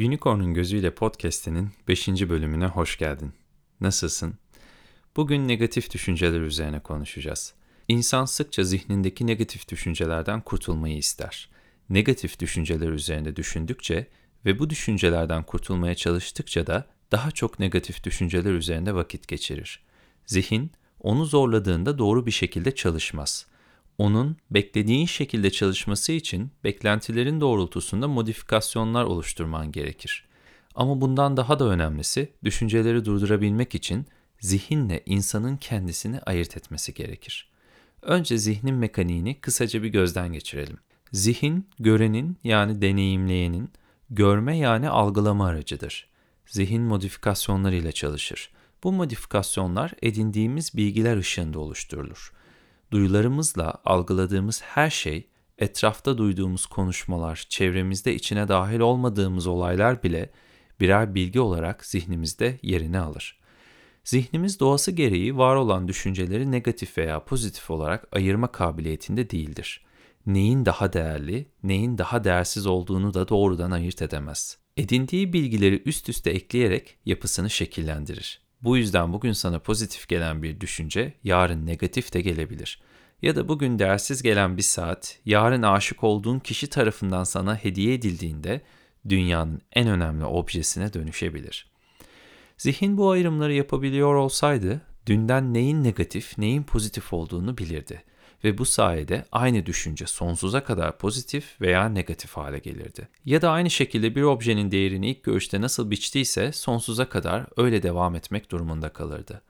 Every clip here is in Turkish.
Unicorn'un Gözüyle Podcast'inin 5. bölümüne hoş geldin. Nasılsın? Bugün negatif düşünceler üzerine konuşacağız. İnsan sıkça zihnindeki negatif düşüncelerden kurtulmayı ister. Negatif düşünceler üzerinde düşündükçe ve bu düşüncelerden kurtulmaya çalıştıkça da daha çok negatif düşünceler üzerinde vakit geçirir. Zihin onu zorladığında doğru bir şekilde çalışmaz. Onun beklediğin şekilde çalışması için beklentilerin doğrultusunda modifikasyonlar oluşturman gerekir. Ama bundan daha da önemlisi düşünceleri durdurabilmek için zihinle insanın kendisini ayırt etmesi gerekir. Önce zihnin mekaniğini kısaca bir gözden geçirelim. Zihin, görenin yani deneyimleyenin, görme yani algılama aracıdır. Zihin modifikasyonlarıyla çalışır. Bu modifikasyonlar edindiğimiz bilgiler ışığında oluşturulur. Duyularımızla algıladığımız her şey, etrafta duyduğumuz konuşmalar, çevremizde içine dahil olmadığımız olaylar bile birer bilgi olarak zihnimizde yerini alır. Zihnimiz doğası gereği var olan düşünceleri negatif veya pozitif olarak ayırma kabiliyetinde değildir. Neyin daha değerli, neyin daha değersiz olduğunu da doğrudan ayırt edemez. Edindiği bilgileri üst üste ekleyerek yapısını şekillendirir. Bu yüzden bugün sana pozitif gelen bir düşünce yarın negatif de gelebilir. Ya da bugün değersiz gelen bir saat yarın aşık olduğun kişi tarafından sana hediye edildiğinde dünyanın en önemli objesine dönüşebilir. Zihin bu ayrımları yapabiliyor olsaydı dünden neyin negatif, neyin pozitif olduğunu bilirdi ve bu sayede aynı düşünce sonsuza kadar pozitif veya negatif hale gelirdi. Ya da aynı şekilde bir objenin değerini ilk görüşte nasıl biçtiyse sonsuza kadar öyle devam etmek durumunda kalırdı.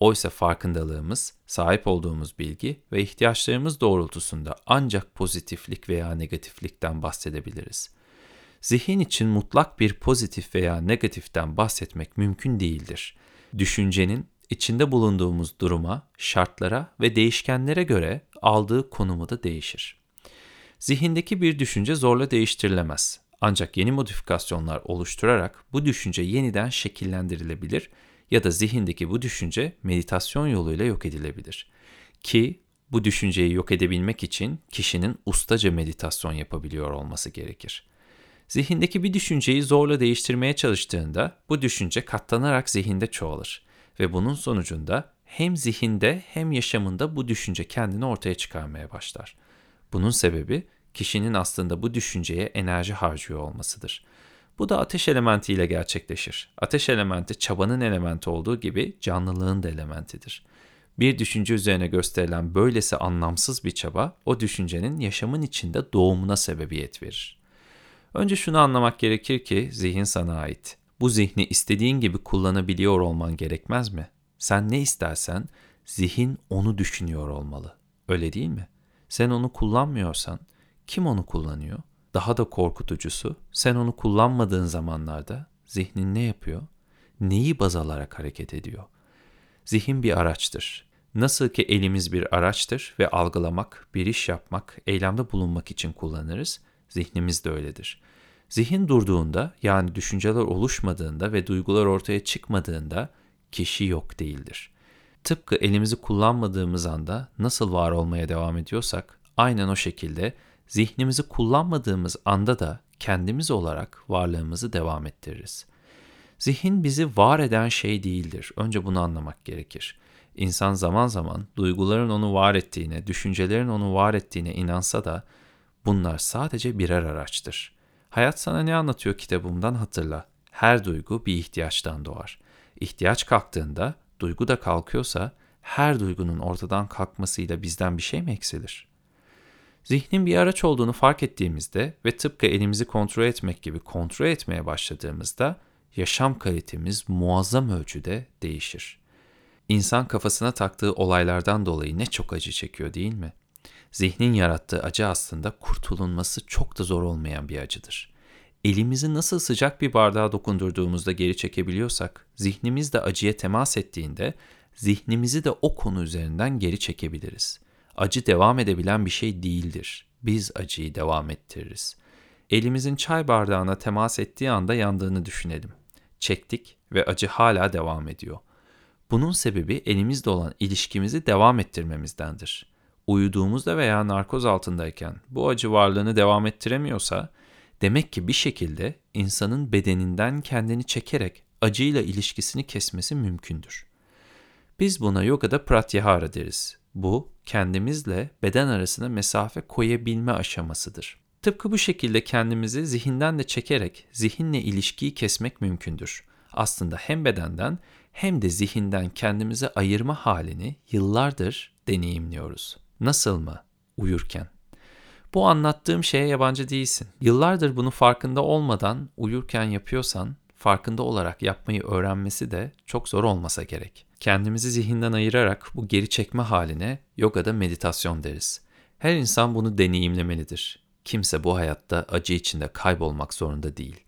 Oysa farkındalığımız, sahip olduğumuz bilgi ve ihtiyaçlarımız doğrultusunda ancak pozitiflik veya negatiflikten bahsedebiliriz. Zihin için mutlak bir pozitif veya negatiften bahsetmek mümkün değildir. Düşüncenin içinde bulunduğumuz duruma, şartlara ve değişkenlere göre aldığı konumu da değişir. Zihindeki bir düşünce zorla değiştirilemez. Ancak yeni modifikasyonlar oluşturarak bu düşünce yeniden şekillendirilebilir ya da zihindeki bu düşünce meditasyon yoluyla yok edilebilir. Ki bu düşünceyi yok edebilmek için kişinin ustaca meditasyon yapabiliyor olması gerekir. Zihindeki bir düşünceyi zorla değiştirmeye çalıştığında bu düşünce katlanarak zihinde çoğalır ve bunun sonucunda hem zihinde hem yaşamında bu düşünce kendini ortaya çıkarmaya başlar. Bunun sebebi kişinin aslında bu düşünceye enerji harcıyor olmasıdır. Bu da ateş elementiyle gerçekleşir. Ateş elementi çabanın elementi olduğu gibi canlılığın da elementidir. Bir düşünce üzerine gösterilen böylesi anlamsız bir çaba o düşüncenin yaşamın içinde doğumuna sebebiyet verir. Önce şunu anlamak gerekir ki zihin sana ait. Bu zihni istediğin gibi kullanabiliyor olman gerekmez mi? Sen ne istersen zihin onu düşünüyor olmalı. Öyle değil mi? Sen onu kullanmıyorsan kim onu kullanıyor? Daha da korkutucusu sen onu kullanmadığın zamanlarda zihnin ne yapıyor? Neyi baz alarak hareket ediyor? Zihin bir araçtır. Nasıl ki elimiz bir araçtır ve algılamak, bir iş yapmak, eylemde bulunmak için kullanırız, zihnimiz de öyledir. Zihin durduğunda yani düşünceler oluşmadığında ve duygular ortaya çıkmadığında kişi yok değildir. Tıpkı elimizi kullanmadığımız anda nasıl var olmaya devam ediyorsak aynen o şekilde zihnimizi kullanmadığımız anda da kendimiz olarak varlığımızı devam ettiririz. Zihin bizi var eden şey değildir. Önce bunu anlamak gerekir. İnsan zaman zaman duyguların onu var ettiğine, düşüncelerin onu var ettiğine inansa da bunlar sadece birer araçtır. Hayat sana ne anlatıyor kitabımdan hatırla. Her duygu bir ihtiyaçtan doğar. İhtiyaç kalktığında, duygu da kalkıyorsa her duygunun ortadan kalkmasıyla bizden bir şey mi eksilir? Zihnin bir araç olduğunu fark ettiğimizde ve tıpkı elimizi kontrol etmek gibi kontrol etmeye başladığımızda yaşam kalitemiz muazzam ölçüde değişir. İnsan kafasına taktığı olaylardan dolayı ne çok acı çekiyor değil mi? Zihnin yarattığı acı aslında kurtulunması çok da zor olmayan bir acıdır. Elimizi nasıl sıcak bir bardağa dokundurduğumuzda geri çekebiliyorsak, zihnimiz de acıya temas ettiğinde zihnimizi de o konu üzerinden geri çekebiliriz. Acı devam edebilen bir şey değildir. Biz acıyı devam ettiririz. Elimizin çay bardağına temas ettiği anda yandığını düşünelim. Çektik ve acı hala devam ediyor. Bunun sebebi elimizde olan ilişkimizi devam ettirmemizdendir. Uyuduğumuzda veya narkoz altındayken bu acı varlığını devam ettiremiyorsa Demek ki bir şekilde insanın bedeninden kendini çekerek acıyla ilişkisini kesmesi mümkündür. Biz buna yogada pratyahara deriz. Bu kendimizle beden arasında mesafe koyabilme aşamasıdır. Tıpkı bu şekilde kendimizi zihinden de çekerek zihinle ilişkiyi kesmek mümkündür. Aslında hem bedenden hem de zihinden kendimizi ayırma halini yıllardır deneyimliyoruz. Nasıl mı? Uyurken. Bu anlattığım şeye yabancı değilsin. Yıllardır bunu farkında olmadan uyurken yapıyorsan farkında olarak yapmayı öğrenmesi de çok zor olmasa gerek. Kendimizi zihinden ayırarak bu geri çekme haline yogada meditasyon deriz. Her insan bunu deneyimlemelidir. Kimse bu hayatta acı içinde kaybolmak zorunda değil.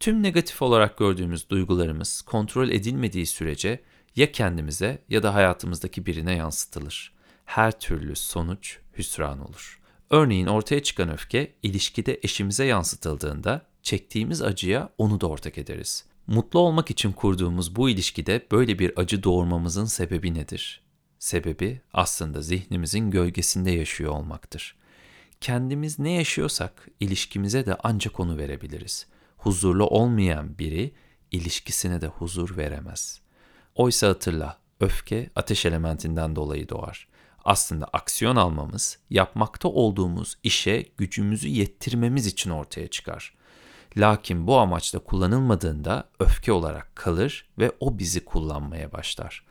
Tüm negatif olarak gördüğümüz duygularımız kontrol edilmediği sürece ya kendimize ya da hayatımızdaki birine yansıtılır. Her türlü sonuç hüsran olur. Örneğin ortaya çıkan öfke ilişkide eşimize yansıtıldığında çektiğimiz acıya onu da ortak ederiz. Mutlu olmak için kurduğumuz bu ilişkide böyle bir acı doğurmamızın sebebi nedir? Sebebi aslında zihnimizin gölgesinde yaşıyor olmaktır. Kendimiz ne yaşıyorsak ilişkimize de ancak onu verebiliriz. Huzurlu olmayan biri ilişkisine de huzur veremez. Oysa hatırla, öfke ateş elementinden dolayı doğar. Aslında aksiyon almamız, yapmakta olduğumuz işe gücümüzü yettirmemiz için ortaya çıkar. Lakin bu amaçla kullanılmadığında öfke olarak kalır ve o bizi kullanmaya başlar.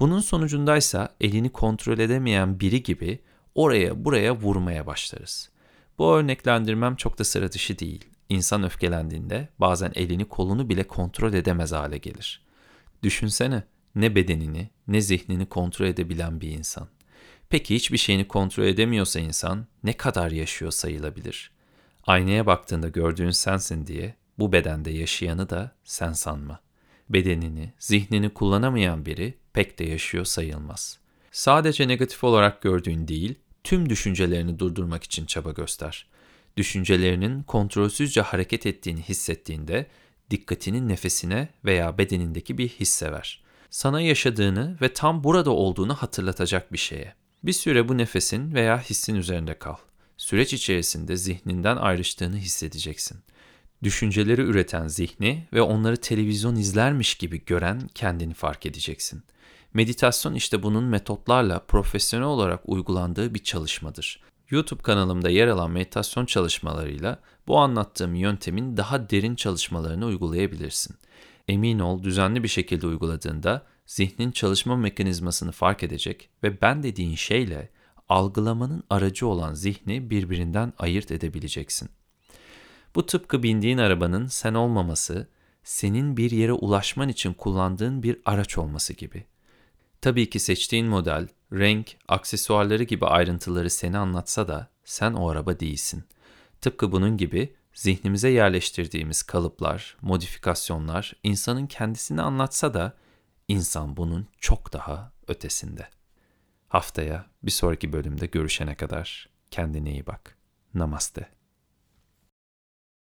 Bunun sonucundaysa elini kontrol edemeyen biri gibi oraya buraya vurmaya başlarız. Bu örneklendirmem çok da sıra dışı değil. İnsan öfkelendiğinde bazen elini kolunu bile kontrol edemez hale gelir. Düşünsene ne bedenini ne zihnini kontrol edebilen bir insan. Peki hiçbir şeyini kontrol edemiyorsa insan ne kadar yaşıyor sayılabilir? Aynaya baktığında gördüğün sensin diye bu bedende yaşayanı da sen sanma. Bedenini, zihnini kullanamayan biri pek de yaşıyor sayılmaz. Sadece negatif olarak gördüğün değil, tüm düşüncelerini durdurmak için çaba göster. Düşüncelerinin kontrolsüzce hareket ettiğini hissettiğinde dikkatinin nefesine veya bedenindeki bir hisse ver. Sana yaşadığını ve tam burada olduğunu hatırlatacak bir şeye. Bir süre bu nefesin veya hissin üzerinde kal. Süreç içerisinde zihninden ayrıştığını hissedeceksin. Düşünceleri üreten zihni ve onları televizyon izlermiş gibi gören kendini fark edeceksin. Meditasyon işte bunun metotlarla profesyonel olarak uygulandığı bir çalışmadır. YouTube kanalımda yer alan meditasyon çalışmalarıyla bu anlattığım yöntemin daha derin çalışmalarını uygulayabilirsin. Emin ol düzenli bir şekilde uyguladığında zihnin çalışma mekanizmasını fark edecek ve ben dediğin şeyle algılamanın aracı olan zihni birbirinden ayırt edebileceksin. Bu tıpkı bindiğin arabanın sen olmaması, senin bir yere ulaşman için kullandığın bir araç olması gibi. Tabii ki seçtiğin model, renk, aksesuarları gibi ayrıntıları seni anlatsa da sen o araba değilsin. Tıpkı bunun gibi zihnimize yerleştirdiğimiz kalıplar, modifikasyonlar insanın kendisini anlatsa da insan bunun çok daha ötesinde. Haftaya bir sonraki bölümde görüşene kadar kendine iyi bak. Namaste.